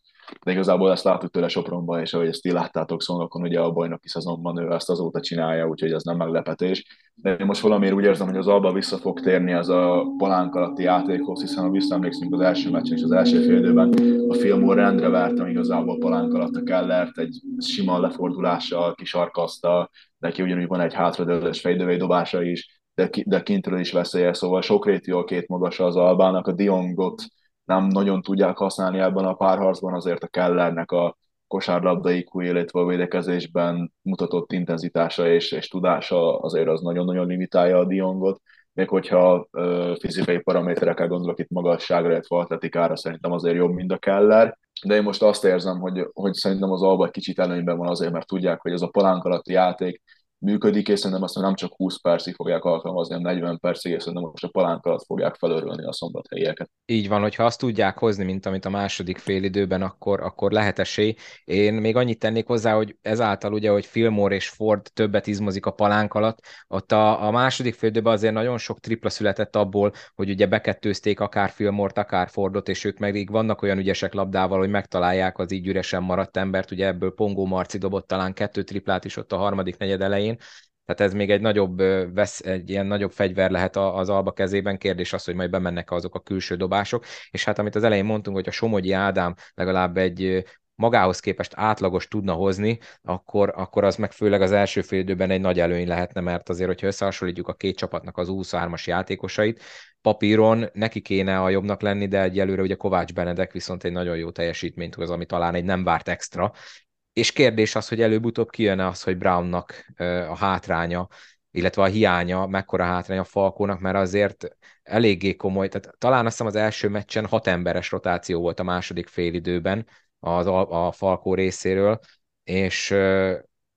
de igazából ezt láttuk tőle Sopronban, és ahogy ezt ti láttátok Szolnokon, ugye a bajnoki szezonban ő ezt azóta csinálja, úgyhogy ez nem meglepetés. De én most valamiért úgy érzem, hogy az Alba vissza fog térni az a palánk alatti játékhoz, hiszen ha visszaemlékszünk az első meccsen és az első fél időben, a film rendre vertem igazából palánk alatt a Kellert, egy sima lefordulással kisarkazta, neki ugyanúgy van egy hátradőlős fejdővé dobása is, de, ki, de kintről is veszélye, szóval sok réti a két magas az Albának, a Diongot nem nagyon tudják használni ebben a párharcban, azért a Kellernek a kosárlabdai illetve a védekezésben mutatott intenzitása és, és tudása azért az nagyon-nagyon limitálja a Diongot, még hogyha ö, fizikai paraméterekkel gondolok itt magasságra, illetve atletikára, szerintem azért jobb, mint a Keller. De én most azt érzem, hogy, hogy szerintem az Alba kicsit előnyben van azért, mert tudják, hogy ez a palánk alatti játék működik, és szerintem azt nem csak 20 percig fogják alkalmazni, hanem 40 percig, és szerintem most a palánk alatt fogják felörölni a szombathelyieket. Így van, hogyha azt tudják hozni, mint amit a második fél időben, akkor, akkor lehet esély. Én még annyit tennék hozzá, hogy ezáltal ugye, hogy Fillmore és Ford többet izmozik a palánk alatt, ott a, a második fél időben azért nagyon sok tripla született abból, hogy ugye bekettőzték akár Fillmort, akár Fordot, és ők meg vannak olyan ügyesek labdával, hogy megtalálják az így üresen maradt embert, ugye ebből Pongó Marci dobott talán kettő triplát is ott a harmadik negyed elején, elején, tehát ez még egy nagyobb, vesz, egy ilyen nagyobb fegyver lehet az Alba kezében, kérdés az, hogy majd bemennek azok a külső dobások, és hát amit az elején mondtunk, hogy a Somogyi Ádám legalább egy magához képest átlagos tudna hozni, akkor, akkor az meg főleg az első fél időben egy nagy előny lehetne, mert azért, hogyha összehasonlítjuk a két csapatnak az 23-as játékosait, papíron neki kéne a jobbnak lenni, de egyelőre ugye Kovács Benedek viszont egy nagyon jó teljesítményt hoz, ami talán egy nem várt extra, és kérdés az, hogy előbb-utóbb kijön az, hogy Brownnak a hátránya, illetve a hiánya, mekkora hátránya a Falkónak, mert azért eléggé komoly, tehát talán azt hiszem az első meccsen hat emberes rotáció volt a második félidőben az, a, a Falkó részéről, és,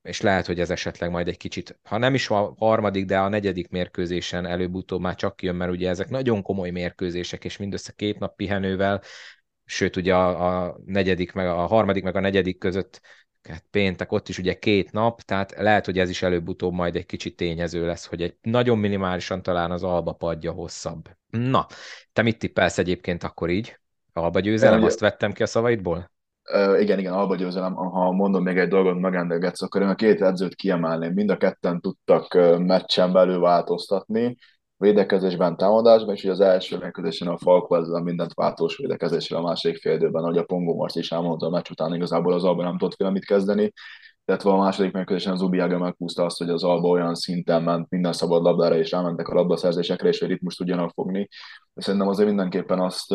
és lehet, hogy ez esetleg majd egy kicsit, ha nem is a harmadik, de a negyedik mérkőzésen előbb-utóbb már csak jön, mert ugye ezek nagyon komoly mérkőzések, és mindössze két nap pihenővel, sőt ugye a, a negyedik, meg a harmadik, meg a negyedik között Hát péntek, ott is ugye két nap, tehát lehet, hogy ez is előbb-utóbb majd egy kicsit tényező lesz, hogy egy nagyon minimálisan talán az alba padja hosszabb. Na, te mit tippelsz egyébként akkor így? Alba győzelem, azt vettem ki a szavaidból? Uh, igen, igen, alba győzelem. Ha mondom még egy dolgot, megendegetsz, akkor én a két edzőt kiemelném. Mind a ketten tudtak meccsen belül változtatni védekezésben, támadásban, és ugye az első mérkőzésen a Falko ezzel mindent váltós védekezésre a másik fél időben, hogy a Pongo Marci is elmondta a meccs után, igazából az Alba nem tudott mit kezdeni, illetve a második mérkőzésen az Ubiaga meghúzta azt, hogy az Alba olyan szinten ment minden szabad labdára, és rámentek a labdaszerzésekre, és hogy ritmust tudjanak fogni. De szerintem azért mindenképpen azt,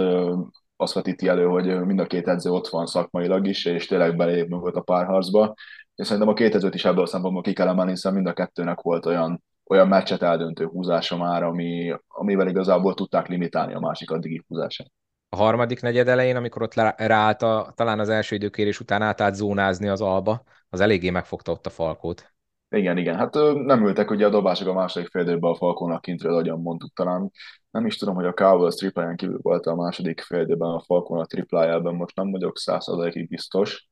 azt vetíti elő, hogy mind a két edző ott van szakmailag is, és tényleg belép mögött a párharcba. És szerintem a két edzőt is ebből a szempontból ki kell emelni, hiszen mind a kettőnek volt olyan olyan meccset eldöntő húzása már, ami, amivel igazából tudták limitálni a másik addigi húzását. A harmadik negyed elején, amikor ott ráállt a, talán az első időkérés után átállt zónázni az alba, az eléggé megfogta ott a falkót. Igen, igen. Hát nem ültek ugye a dobások a második fél a Falkónak kintről, ahogyan mondtuk talán. Nem is tudom, hogy a Cowboys tripláján kívül volt a második fél a Falkónak triplájában, most nem vagyok százszerzalékig biztos.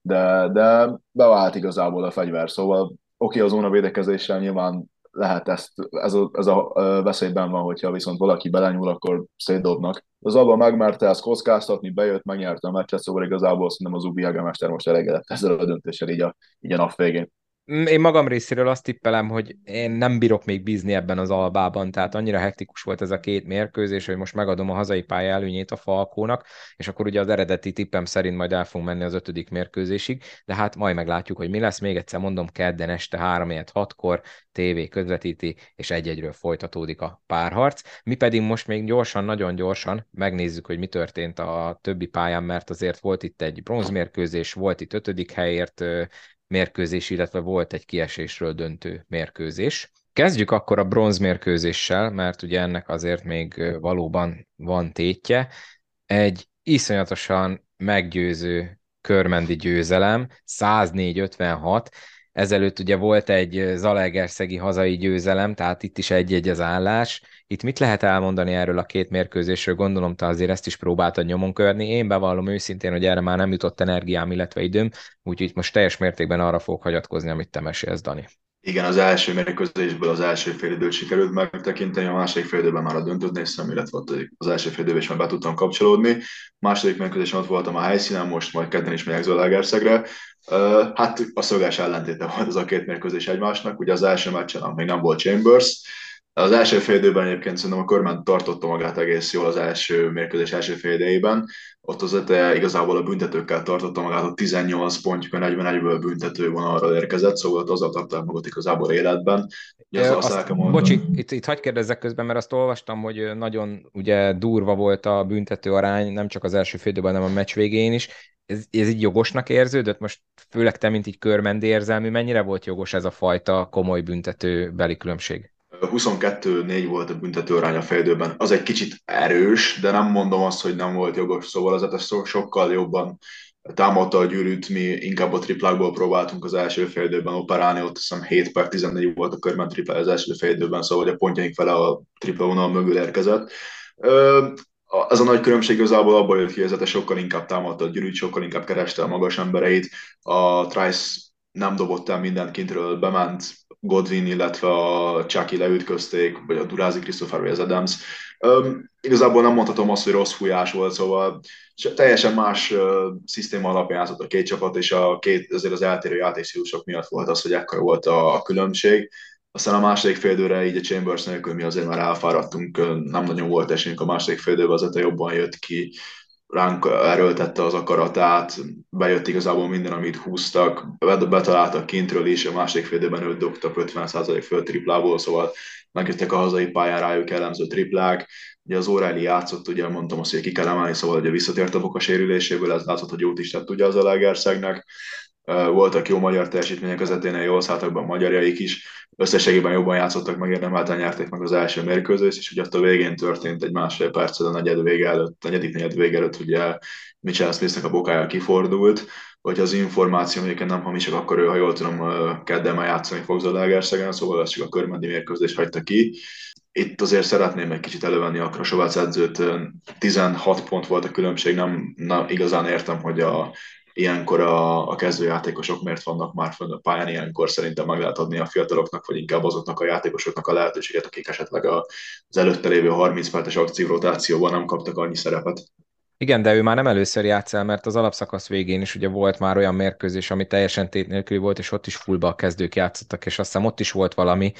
De, de bevált igazából a fegyver, szóval oké, okay, a zóna védekezéssel nyilván lehet ezt, ez a, ez a veszélyben van, hogyha viszont valaki belenyúl, akkor szétdobnak. Az abban megmerte ezt kockáztatni, bejött, megnyerte a meccset, szóval igazából szerintem az Ubi Hagemester most elégedett ezzel a döntéssel így a, így a nap végén. Mm, én magam részéről azt tippelem, hogy én nem bírok még bízni ebben az albában, tehát annyira hektikus volt ez a két mérkőzés, hogy most megadom a hazai pálya előnyét a Falkónak, és akkor ugye az eredeti tippem szerint majd el fogunk menni az ötödik mérkőzésig, de hát majd meglátjuk, hogy mi lesz. Még egyszer mondom, kedden este 3 6-kor TV közvetíti, és egy-egyről folytatódik a párharc. Mi pedig most még gyorsan, nagyon gyorsan megnézzük, hogy mi történt a többi pályán, mert azért volt itt egy bronzmérkőzés, volt itt ötödik helyért mérkőzés, illetve volt egy kiesésről döntő mérkőzés. Kezdjük akkor a bronzmérkőzéssel, mert ugye ennek azért még valóban van tétje. Egy iszonyatosan meggyőző körmendi győzelem, 104-56, Ezelőtt ugye volt egy Zalaegerszegi hazai győzelem, tehát itt is egy-egy az állás. Itt mit lehet elmondani erről a két mérkőzésről? Gondolom, te azért ezt is próbáltad nyomon követni. Én bevallom őszintén, hogy erre már nem jutott energiám, illetve időm, úgyhogy most teljes mértékben arra fogok hagyatkozni, amit te mesélsz, Dani. Igen, az első mérkőzésből az első fél időt sikerült megtekinteni, a második fél időben már a döntőt néztem, illetve ott az első fél időben is már be tudtam kapcsolódni. Második mérkőzésen ott voltam a helyszínen, most majd kedden is megyek Zalaegerszegre. Hát a szöges ellentéte volt az a két mérkőzés egymásnak. Ugye az első meccsen még nem volt Chambers, az első fél időben egyébként szerintem a körben tartotta magát egész jól az első mérkőzés első fél idejében. Ott az öte igazából a büntetőkkel tartotta magát, a 18 pontjuk, a 41-ből büntető vonalra érkezett, szóval azzal tartották magat igazából életben. Ugye azt, azt bocsi, itt, itt hagyd kérdezzek közben, mert azt olvastam, hogy nagyon ugye durva volt a büntető arány, nem csak az első fél időben, hanem a meccs végén is ez, ez így jogosnak érződött? Most főleg te, mint így körmendi érzelmű, mennyire volt jogos ez a fajta komoly büntető beli különbség? 22-4 volt a büntető arány a fejdőben. Az egy kicsit erős, de nem mondom azt, hogy nem volt jogos, szóval az so- sokkal jobban támadta a gyűrűt, mi inkább a triplákból próbáltunk az első félidőben operálni, ott hiszem 7 per 14 volt a körben tripla az első félidőben, szóval hogy a pontjaink fele a tripla vonal mögül érkezett az a nagy különbség igazából abból jött ki, hogy sokkal inkább támadta a gyűrűt, sokkal inkább kereste a magas embereit. A Trice nem dobott el mindent kintről, bement Godwin, illetve a Chucky leütközték, vagy a Durázi Christopher az Adams. Um, igazából nem mondhatom azt, hogy rossz fújás volt, szóval teljesen más uh, szisztéma alapján játszott a két csapat, és a két, azért az eltérő játékstílusok miatt volt az, hogy ekkora volt a, a különbség. Aztán a második félidőre így a Chambers nélkül mi azért már elfáradtunk, nem nagyon volt esélyünk a második félidőben, az jobban jött ki, ránk erőltette az akaratát, bejött igazából minden, amit húztak, betaláltak kintről is, a második félidőben őt dobtak 50% föl triplából, szóval megjöttek a hazai pályán rájuk jellemző triplák. Ugye az Óráli játszott, ugye mondtam azt, hogy ki kell emelni, szóval ugye visszatért a boka sérüléséből, ez látszott, hogy jót is tett ugye az Alegerszegnek. Voltak jó magyar teljesítmények az eténél, jól szálltak a magyarjaik is, összességében jobban játszottak, megérdemelten nyerték meg az első mérkőzést, és ugye ott a végén történt egy másfél perccel a negyed vége előtt, a negyedik negyed vége előtt ugye Mitchell Smithnek a bokája kifordult, hogy az információ egyébként nem hamisak, akkor ő, ha jól tudom, kedden már játszani fog Zalaegerszegen, szóval ez csak a körmendi mérkőzést hagyta ki. Itt azért szeretném egy kicsit elővenni a Krasovác edzőt, 16 pont volt a különbség, nem, nem igazán értem, hogy a ilyenkor a, a kezdőjátékosok miért vannak már fönn a pályán, ilyenkor szerintem meg lehet adni a fiataloknak, vagy inkább azoknak a játékosoknak a lehetőséget, akik esetleg az előtte lévő 30 perces akciórotációban nem kaptak annyi szerepet. Igen, de ő már nem először játszál, mert az alapszakasz végén is ugye volt már olyan mérkőzés, ami teljesen tét nélkül volt, és ott is fullba a kezdők játszottak, és azt hiszem ott is volt valami,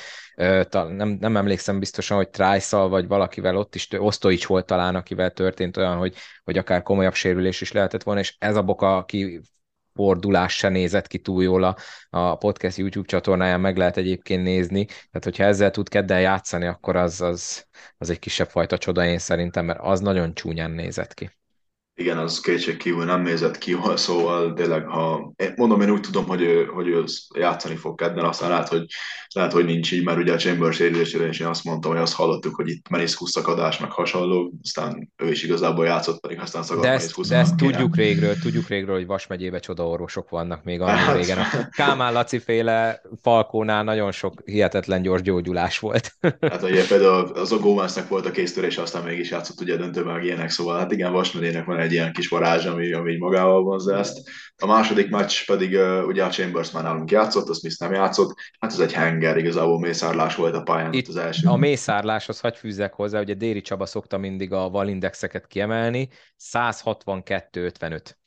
nem, nem emlékszem biztosan, hogy trice vagy valakivel ott is, Osztoics volt talán, akivel történt olyan, hogy, hogy akár komolyabb sérülés is lehetett volna, és ez a boka, aki fordulás se nézett ki túl jól a, a podcast YouTube csatornáján, meg lehet egyébként nézni. Tehát, hogyha ezzel tud kedden játszani, akkor az, az, az egy kisebb fajta csoda én szerintem, mert az nagyon csúnyán nézett ki igen, az kétség kívül nem nézett ki jól, <laughs> szóval tényleg, ha mondom, én úgy tudom, hogy ő, hogy ő játszani fog kedden, aztán lehet, hogy, lehet, hogy nincs így, mert ugye a Chambers érülésére is én azt mondtam, hogy azt hallottuk, hogy itt meniszkusz szakadás, meg hasonló, aztán ő is igazából játszott, pedig aztán szakadt De ezt, de ezt tudjuk régről, tudjuk régről, hogy Vas megyébe csodaorvosok vannak még <laughs> annak hát. régen. A Kálmán Laci féle Falkónál nagyon sok hihetetlen gyors gyógyulás volt. <laughs> Hát ugye például az a Gomeznek volt a kéztörés, aztán mégis játszott ugye döntőben meg ilyenek, szóval hát igen, Vas van egy ilyen kis varázs, ami, ami magával vonza ezt. A második meccs pedig uh, ugye a Chambers már nálunk játszott, a Smith nem játszott, hát ez egy henger, igazából mészárlás volt a pályán Itt az első. A mészárláshoz hagy fűzzek hozzá, ugye Déri Csaba szokta mindig a valindexeket kiemelni, 162-55.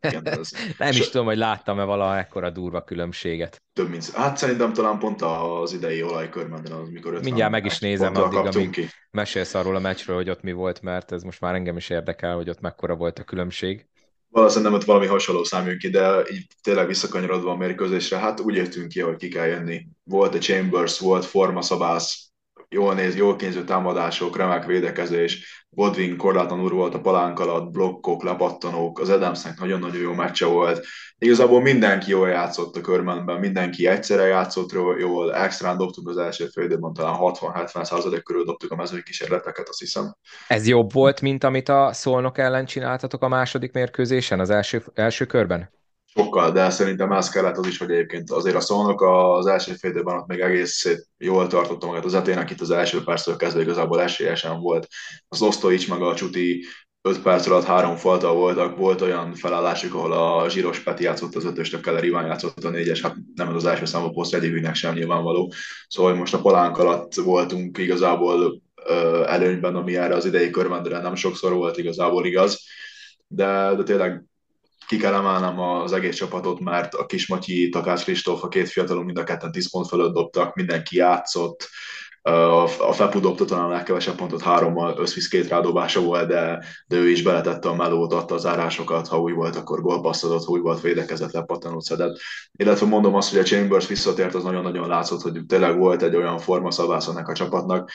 Igen, ez... <laughs> nem is tudom, hogy láttam-e valaha ekkora durva különbséget. Több mint... Hát szerintem talán pont az idei olajkörmenden, az mikor Mindjárt meg is nézem addig, amíg ki. mesélsz arról a meccsről, hogy ott mi volt, mert ez most már engem is érdekel, hogy ott mekkora volt a különbség. Valószínűleg nem ott valami hasonló számjön ki, de így tényleg visszakanyarodva a mérkőzésre, hát úgy értünk ki, hogy ki kell jönni. Volt a Chambers, volt formaszabász, jól néz, jól kényző támadások, remek védekezés, Godwin korlátlanul volt a palánk alatt, blokkok, lepattanók, az Adamsnek nagyon-nagyon jó meccse volt. Igazából mindenki jól játszott a körmenben, mindenki egyszerre játszott jól, extrán dobtuk az első fél időben, talán 60-70 százalék körül dobtuk a mezői kísérleteket, azt hiszem. Ez jobb volt, mint amit a Szolnok ellen csináltatok a második mérkőzésen, az első, első körben? Sokkal, de szerintem ez kellett az is, hogy egyébként azért a szónok az első fél időben ott még egész jól tartotta magát az etének, itt az első perctől kezdve igazából esélyesen volt. Az Osztoics meg a Csuti 5 perc alatt három falta voltak, volt olyan felállásuk, ahol a Zsíros Peti játszott az ötös, a Keller Iván játszott a négyes, hát nem az első számú poszt Edivűnek sem nyilvánvaló. Szóval most a palánk alatt voltunk igazából előnyben, ami erre az idei körmendre nem sokszor volt igazából igaz, de, de tényleg ki kell emelnem az egész csapatot, mert a Kismatyi, Takács Kristóf, a két fiatalon mind a ketten 10 pont fölött dobtak, mindenki játszott, a Fepu dobta talán a legkevesebb pontot, hárommal összvisz két rádobása volt, de, de ő is beletette a melót, adta az árásokat, ha új volt, akkor gólpaszt ha új volt, védekezett, lepattanót szedett. Illetve mondom azt, hogy a Chambers visszatért, az nagyon-nagyon látszott, hogy tényleg volt egy olyan forma ennek a csapatnak,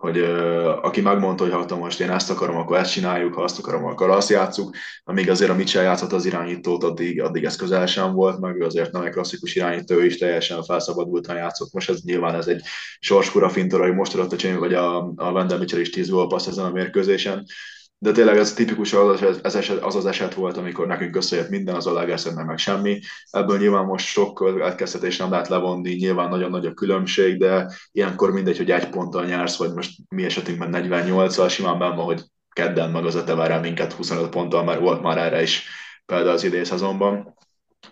hogy uh, aki megmondta, hogy ha most én ezt akarom, akkor ezt csináljuk, ha azt akarom, akkor azt játszuk, amíg azért a Mitchell játszott az irányítót, addig, addig ez közel sem volt, meg azért nem egy klasszikus irányító, ő is teljesen felszabadultan játszott. Most ez nyilván ez egy sorskura fintora, hogy most adott a Csény, vagy a, a Wendell Mitchell is 10 passz ezen a mérkőzésen, de tényleg ez tipikus az, az, eset, az az eset volt, amikor nekünk összejött minden, az a Lager meg semmi. Ebből nyilván most sok következtetés nem lehet levonni, nyilván nagyon nagy a különbség, de ilyenkor mindegy, hogy egy ponttal nyersz, vagy most mi esetünkben 48-al, simán benne hogy kedden meg az a minket 25 ponttal, mert volt már erre is például az idei szezonban.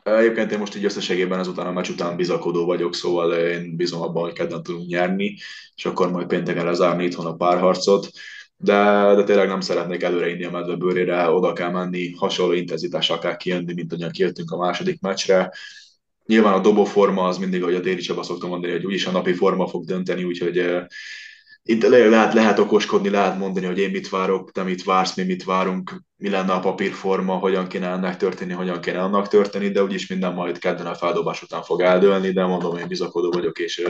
Egyébként én most így összességében ezután a meccs után bizakodó vagyok, szóval én bízom abban, hogy kedden tudunk nyerni, és akkor majd pénteken lezárni itthon a párharcot de, de tényleg nem szeretnék előre a medve bőrére, oda kell menni, hasonló intenzitással kell kijönni, mint ahogyan kijöttünk a második meccsre. Nyilván a dobóforma az mindig, ahogy a Déri Csaba szokta mondani, hogy úgyis a napi forma fog dönteni, úgyhogy uh, itt lehet, lehet okoskodni, lehet mondani, hogy én mit várok, te mit vársz, mi mit várunk, mi lenne a papírforma, hogyan kéne ennek történni, hogyan kéne annak történni, de úgyis minden majd kedden a feldobás után fog eldőlni, de mondom, én bizakodó vagyok, és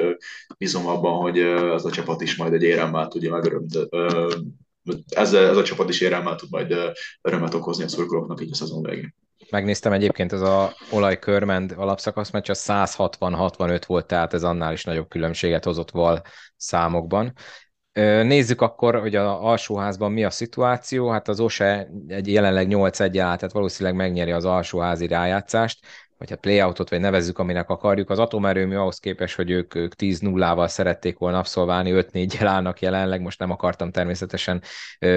bízom abban, hogy az a csapat is majd egy éremmel tudja megörömt, ezzel ez a csapat is éremmel tud majd örömet okozni a szurkolóknak így a szezon végén. Megnéztem egyébként ez a olajkörmend alapszakasz meccs, a 160-65 volt, tehát ez annál is nagyobb különbséget hozott val számokban. Nézzük akkor, hogy a alsóházban mi a szituáció. Hát az OSE egy jelenleg 8-1 tehát valószínűleg megnyeri az alsóházi rájátszást vagy hát playoutot, vagy nevezzük, aminek akarjuk. Az atomerőmű ahhoz képest, hogy ők, ők 10-0-val szerették volna abszolválni, 5-4-jel állnak jelenleg, most nem akartam természetesen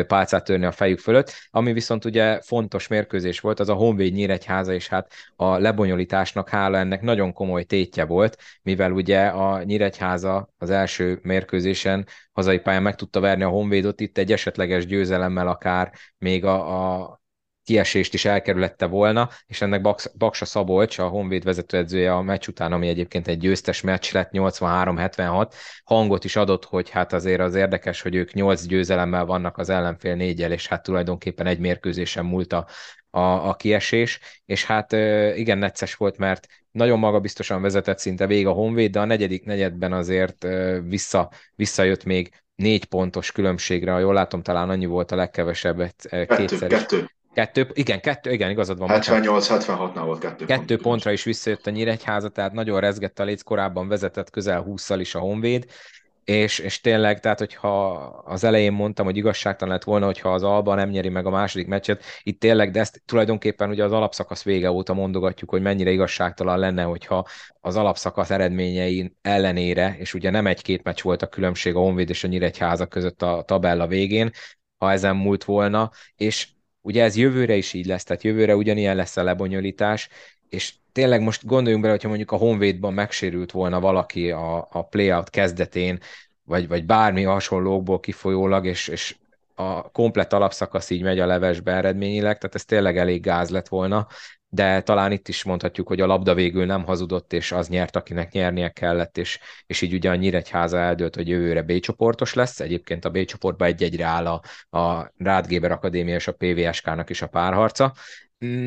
pálcát törni a fejük fölött. Ami viszont ugye fontos mérkőzés volt, az a Honvéd Nyíregyháza, és hát a lebonyolításnak hála ennek nagyon komoly tétje volt, mivel ugye a Nyíregyháza az első mérkőzésen hazai pályán meg tudta verni a Honvédot, itt egy esetleges győzelemmel akár még a, a kiesést is elkerülette volna, és ennek Baksa Szabolcs, a Honvéd vezetőedzője a meccs után, ami egyébként egy győztes meccs lett, 83-76, hangot is adott, hogy hát azért az érdekes, hogy ők 8 győzelemmel vannak az ellenfél négyel, és hát tulajdonképpen egy mérkőzésen múlt a, a, a kiesés, és hát igen, necces volt, mert nagyon magabiztosan vezetett szinte végig a Honvéd, de a negyedik negyedben azért vissza, visszajött még négy pontos különbségre, ha jól látom, talán annyi volt a legkevesebbet kétszer. Kettő, kettő. Kettő, igen, kettő, igen, igazad van. 78-76-nál volt kettő, kettő pont. pontra is visszajött a Nyíregyháza, tehát nagyon rezgett a léc, korábban vezetett közel 20-szal is a Honvéd, és, és tényleg, tehát hogyha az elején mondtam, hogy igazságtalan lett volna, hogyha az Alba nem nyeri meg a második meccset, itt tényleg, de ezt tulajdonképpen ugye az alapszakasz vége óta mondogatjuk, hogy mennyire igazságtalan lenne, hogyha az alapszakasz eredményei ellenére, és ugye nem egy-két meccs volt a különbség a Honvéd és a Nyíregyháza között a tabella végén, ha ezen múlt volna, és Ugye ez jövőre is így lesz, tehát jövőre ugyanilyen lesz a lebonyolítás, és tényleg most gondoljunk bele, hogyha mondjuk a Honvédban megsérült volna valaki a, a playout kezdetén, vagy, vagy bármi hasonlókból kifolyólag, és, és a komplet alapszakasz így megy a levesbe eredményileg, tehát ez tényleg elég gáz lett volna, de talán itt is mondhatjuk, hogy a labda végül nem hazudott, és az nyert, akinek nyernie kellett, és, és így ugye a Nyíregyháza eldőlt, hogy jövőre B csoportos lesz. Egyébként a B csoportban egy-egyre áll a, a Rádgéber Akadémia és a PVSK-nak is a párharca.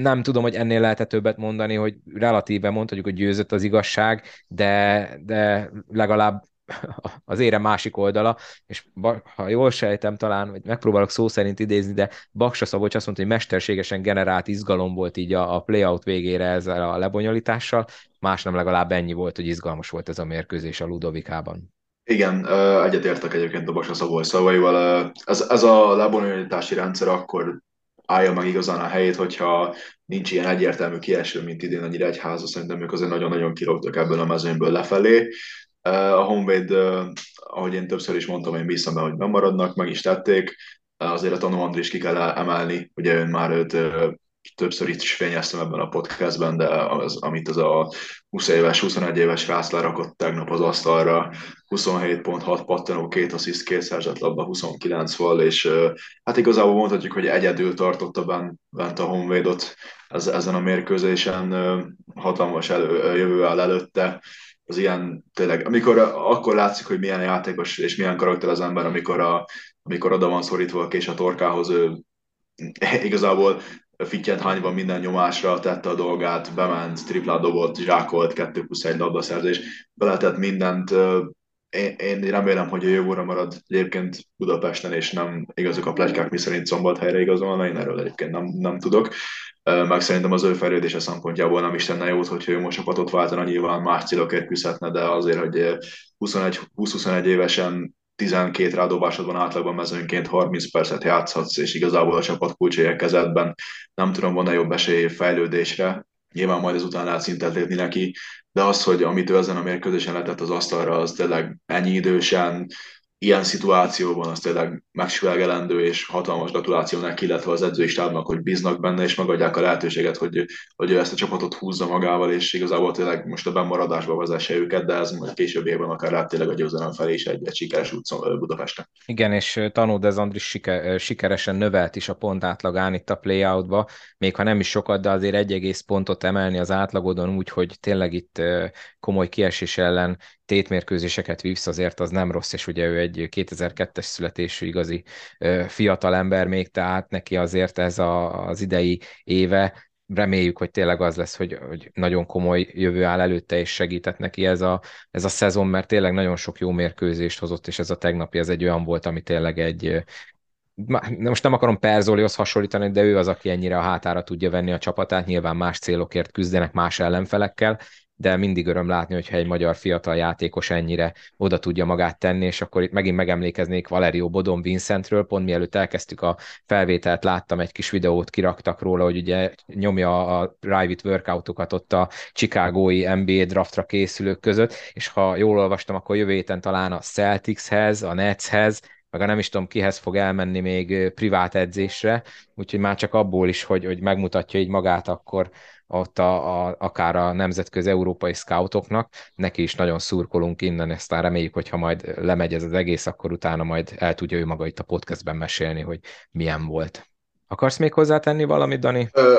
Nem tudom, hogy ennél lehet többet mondani, hogy relatíve mondhatjuk, hogy győzött az igazság, de, de legalább <laughs> az ére másik oldala, és ha jól sejtem talán, vagy megpróbálok szó szerint idézni, de Baksa Szabolcs azt mondta, hogy mesterségesen generált izgalom volt így a, a playout végére ezzel a lebonyolítással, más nem legalább ennyi volt, hogy izgalmas volt ez a mérkőzés a Ludovikában. Igen, egyetértek egyébként a Baksa Szabolcs szavaival. Ez, ez a lebonyolítási rendszer akkor állja meg igazán a helyét, hogyha nincs ilyen egyértelmű kieső, mint idén a Nyíregyháza, szerintem ők azért nagyon-nagyon kirogtak ebből a mezőnyből lefelé. A Honvéd, ahogy én többször is mondtam, én bízom be, hogy bemaradnak, meg is tették. Azért a Tanú Andris ki kell emelni, ugye ön már őt többször itt is fényeztem ebben a podcastben, de az, amit az a 20 éves, 21 éves rász lerakott tegnap az asztalra, 27.6 pattanó, két assziszt, két szerzett labda, 29 val, és hát igazából mondhatjuk, hogy egyedül tartotta bent, bent a Honvédot ez, ezen a mérkőzésen, hatalmas elő, jövő áll előtte, az ilyen tényleg, amikor akkor látszik, hogy milyen játékos és milyen karakter az ember, amikor, a, amikor oda van szorítva a kés a torkához, ő <laughs> igazából fittyent hányva minden nyomásra tette a dolgát, bement, triplát dobott, zsákolt, 2 plusz 1 labdaszerzés, beletett mindent, én, én remélem, hogy a jövőre marad egyébként Budapesten, és nem igazok a plegykák, mi szerint szombathelyre igazolna, én erről egyébként nem, nem tudok. Meg szerintem az ő fejlődése szempontjából nem is tenne jót, hogyha ő most csapatot váltana, nyilván más célokért küzdhetne, de azért, hogy 20-21 évesen 12 rádobásodban átlagban mezőnként 30 percet játszhatsz, és igazából a csapat kulcsélyek kezedben. Nem tudom, van-e jobb esély fejlődésre, nyilván majd ezután lehet szintet lépni neki, de az, hogy amit ő ezen a mérkőzésen letett az asztalra, az tényleg ennyi idősen, ilyen szituációban az tényleg megsüvegelendő, és hatalmas gratuláció neki, illetve az edzői stábnak, hogy bíznak benne, és megadják a lehetőséget, hogy, hogy ő ezt a csapatot húzza magával, és igazából tényleg most a bemaradásba vezesse őket, de ez majd később évben akár lát tényleg a győzelem felé is egy, egy sikeres út Budapesten. Igen, és Tanódez Andris siker, sikeresen növelt is a pont átlagán itt a playoutba, még ha nem is sokat, de azért egy egész pontot emelni az átlagodon úgy, hogy tényleg itt komoly kiesés ellen tétmérkőzéseket vívsz, azért az nem rossz, és ugye ő egy 2002-es születésű igazi fiatal ember még, tehát neki azért ez a, az idei éve reméljük, hogy tényleg az lesz, hogy, hogy nagyon komoly jövő áll előtte, és segített neki ez a, ez a szezon, mert tényleg nagyon sok jó mérkőzést hozott, és ez a tegnapi, ez egy olyan volt, ami tényleg egy, most nem akarom Perzolihoz hasonlítani, de ő az, aki ennyire a hátára tudja venni a csapatát, nyilván más célokért küzdenek más ellenfelekkel, de mindig öröm látni, hogyha egy magyar fiatal játékos ennyire oda tudja magát tenni, és akkor itt megint megemlékeznék Valerio Bodon Vincentről, pont mielőtt elkezdtük a felvételt, láttam egy kis videót, kiraktak róla, hogy ugye nyomja a private workoutokat ott a Chicagói NBA draftra készülők között, és ha jól olvastam, akkor jövő héten talán a Celticshez, a Netshez, meg nem is tudom kihez fog elmenni még privát edzésre, úgyhogy már csak abból is, hogy, hogy megmutatja így magát, akkor ott a, a, akár a nemzetközi európai scoutoknak, neki is nagyon szurkolunk innen, aztán reméljük, hogy ha majd lemegy ez az egész, akkor utána majd el tudja ő maga itt a podcastben mesélni, hogy milyen volt. Akarsz még hozzátenni valamit, Dani? Ö,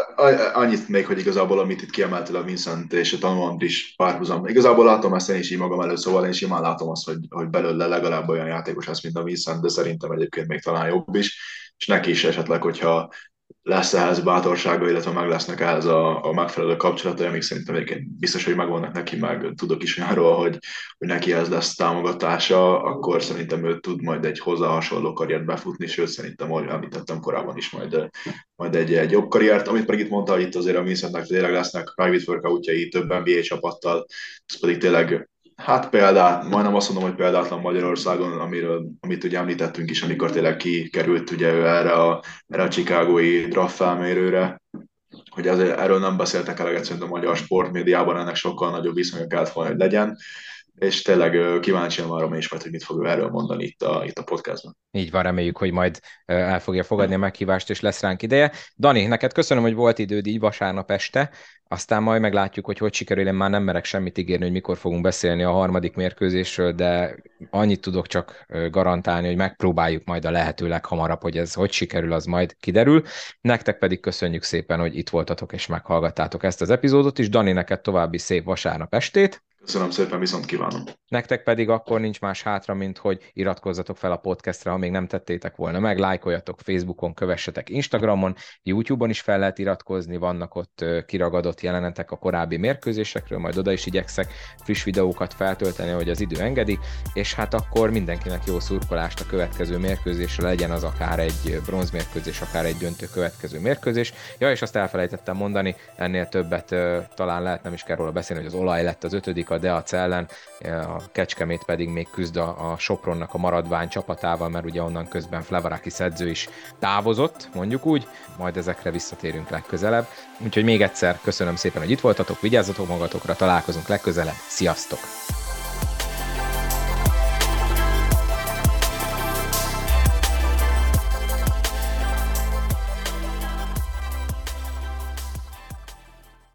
annyit még, hogy igazából, amit itt kiemeltél a Vincent és a tanulmányt is párhuzam. Igazából látom ezt én is így magam előtt, szóval én simán látom azt, hogy, hogy belőle legalább olyan játékos lesz, mint a Vincent, de szerintem egyébként még talán jobb is. És neki is esetleg, hogyha lesz ehhez bátorsága, illetve meg lesznek ehhez a, a megfelelő kapcsolatai, amik szerintem egyébként biztos, hogy megvannak neki, meg tudok is olyanról, hogy, hogy neki ez lesz támogatása, akkor szerintem ő tud majd egy hozzá hasonló karriert befutni, sőt szerintem, ahogy említettem korábban is, majd, majd egy, egy jobb karriert, amit pedig itt mondta, itt azért a Vincentnek tényleg lesznek private workoutjai több NBA csapattal, ez pedig tényleg Hát példát, majdnem azt mondom, hogy példátlan Magyarországon, amiről, amit ugye említettünk is, amikor tényleg kikerült ugye ő erre a, erre a Chicagói draft felmérőre, hogy azért, erről nem beszéltek eleget szerintem a magyar sportmédiában, ennek sokkal nagyobb viszonya kellett volna, hogy legyen és tényleg kíváncsian várom is majd, hogy mit fog ő erről mondani itt a, itt a podcastban. Így van, reméljük, hogy majd el fogja fogadni a meghívást, és lesz ránk ideje. Dani, neked köszönöm, hogy volt időd így vasárnap este, aztán majd meglátjuk, hogy hogy sikerül, én már nem merek semmit ígérni, hogy mikor fogunk beszélni a harmadik mérkőzésről, de annyit tudok csak garantálni, hogy megpróbáljuk majd a lehető leghamarabb, hogy ez hogy sikerül, az majd kiderül. Nektek pedig köszönjük szépen, hogy itt voltatok és meghallgattátok ezt az epizódot is. Dani, neked további szép vasárnap estét. Köszönöm szépen, viszont kívánom. Nektek pedig akkor nincs más hátra, mint hogy iratkozzatok fel a podcastra, ha még nem tettétek volna meg, lájkoljatok Facebookon, kövessetek Instagramon, YouTube-on is fel lehet iratkozni, vannak ott kiragadott jelenetek a korábbi mérkőzésekről, majd oda is igyekszek friss videókat feltölteni, hogy az idő engedi, és hát akkor mindenkinek jó szurkolást a következő mérkőzésre, legyen az akár egy bronzmérkőzés, akár egy döntő következő mérkőzés. Ja, és azt elfelejtettem mondani, ennél többet talán lehet nem is kell róla beszélni, hogy az olaj lett az ötödik a Deac ellen, a Kecskemét pedig még küzd a, a Sopronnak a maradvány csapatával, mert ugye onnan közben Flevaraki szedző is távozott, mondjuk úgy, majd ezekre visszatérünk legközelebb. Úgyhogy még egyszer köszönöm szépen, hogy itt voltatok, vigyázzatok magatokra, találkozunk legközelebb, sziasztok!